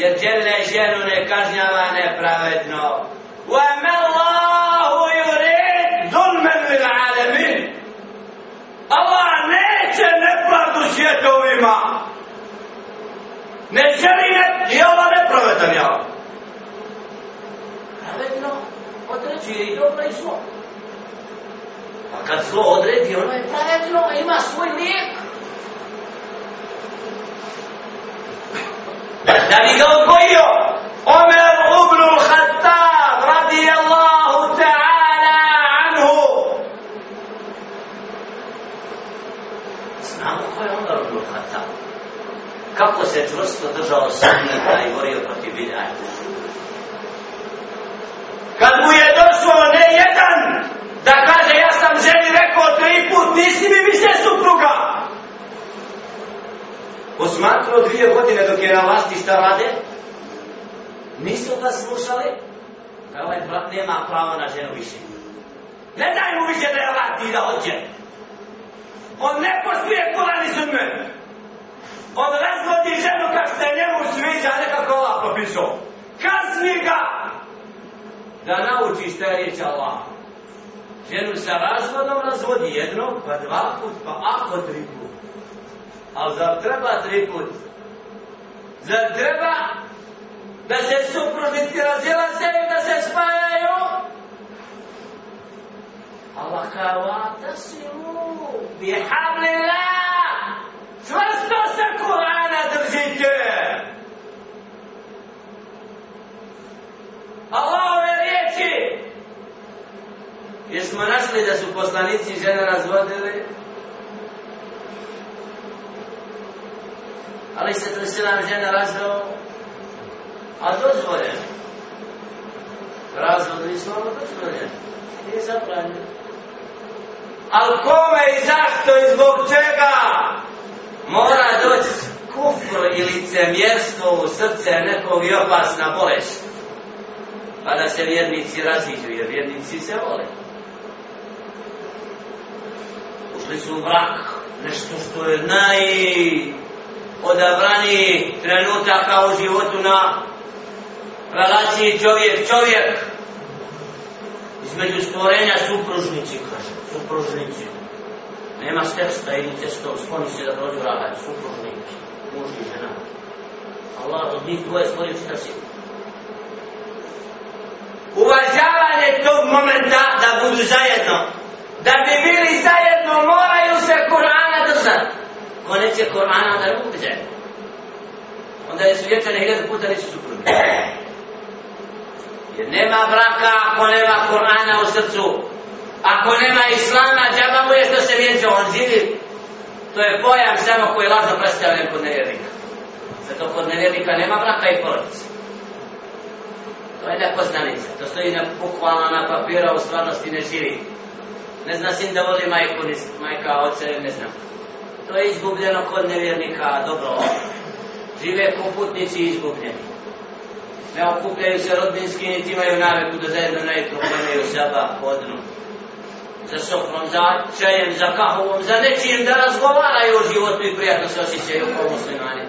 jer djele ženu ne kažnjava nepravedno. Wa me Allahu yurid zulmen lil alemin. Allah neće nepravdu svjetovima. Ne želi ne, i Allah nepravedan ja. Pravedno određuje i dobro i zlo. Pa kad zlo odredi, ono je pravedno, ima svoj lijek. Navigamos por kako se čvrsto držao sunnita i borio protiv bid'ata. Osman kroz dvije godine dok je na vlasti šta rade? Nisu pa slušali? Kao ovaj brat nema prava na ženu više. Ne daj mu više da je vlasti da hoće. On ne poslije kolani su me. On razvodi ženu kako se njemu sviđa, ne kako Allah propisao. Kazni ga! Da nauči šta je riječ Allah. Ženu sa razvodom razvodi jedno, pa dva put, pa ako tri put. Ali zar treba tri puta? Zar treba da se suprotnici razilaze i da se spajaju? Allah kava ta silu bi hamlila čvrsto se Kur'ana držite! Allah ove riječi! Jesmo našli da su poslanici žene razvodili? Allah ali se to se nam žena razdao, a dozvoljen. Razvod mi smo ono dozvoljen. Nije zapravljen. Al kome i zašto i zbog čega mora doći kufr i licemjerstvo u srce nekog i opasna bolest? Pa da se vjernici raziđu, jer vjernici se vole. Ušli su u brak, nešto što je naj odabrani trenutaka u životu na relaciji čovjek-čovjek između stvorenja supružnici, kaže, supružnici. Nema stepsta ili testo, skloni se da prođu rahat, supružnici, muž i žena. Allah od njih dvoje stvorio šta si. Uvažavanje tog momenta da budu zajedno, da bi bili zajedno, moraju se Kur'an tekstija Kur'ana, onda ne mogu biti džahil. Onda je svjetan hiljadu puta nisu suprotni. Jer nema braka ako nema Kur'ana u srcu. Ako nema Islama, džaba mu je što se vjeđe, on živi. To je pojam samo koji je lažno predstavljen kod nevjernika. Zato kod nevjernika nema braka i porodice. To je neko znanica. To stoji na bukvala, na papira, u stvarnosti ne živi. Ne zna sin da voli majku, majka, oce, ne znam to je izgubljeno kod nevjernika, dobro, žive poputnici izgubljeni. Ne okupljaju se rodbinski, niti imaju naviku da zajedno ne problemaju seba podnu. Za sofrom, za čajem, za kahovom, za nečim da razgovaraju o životu i prijatno se osjećaju kao muslimani.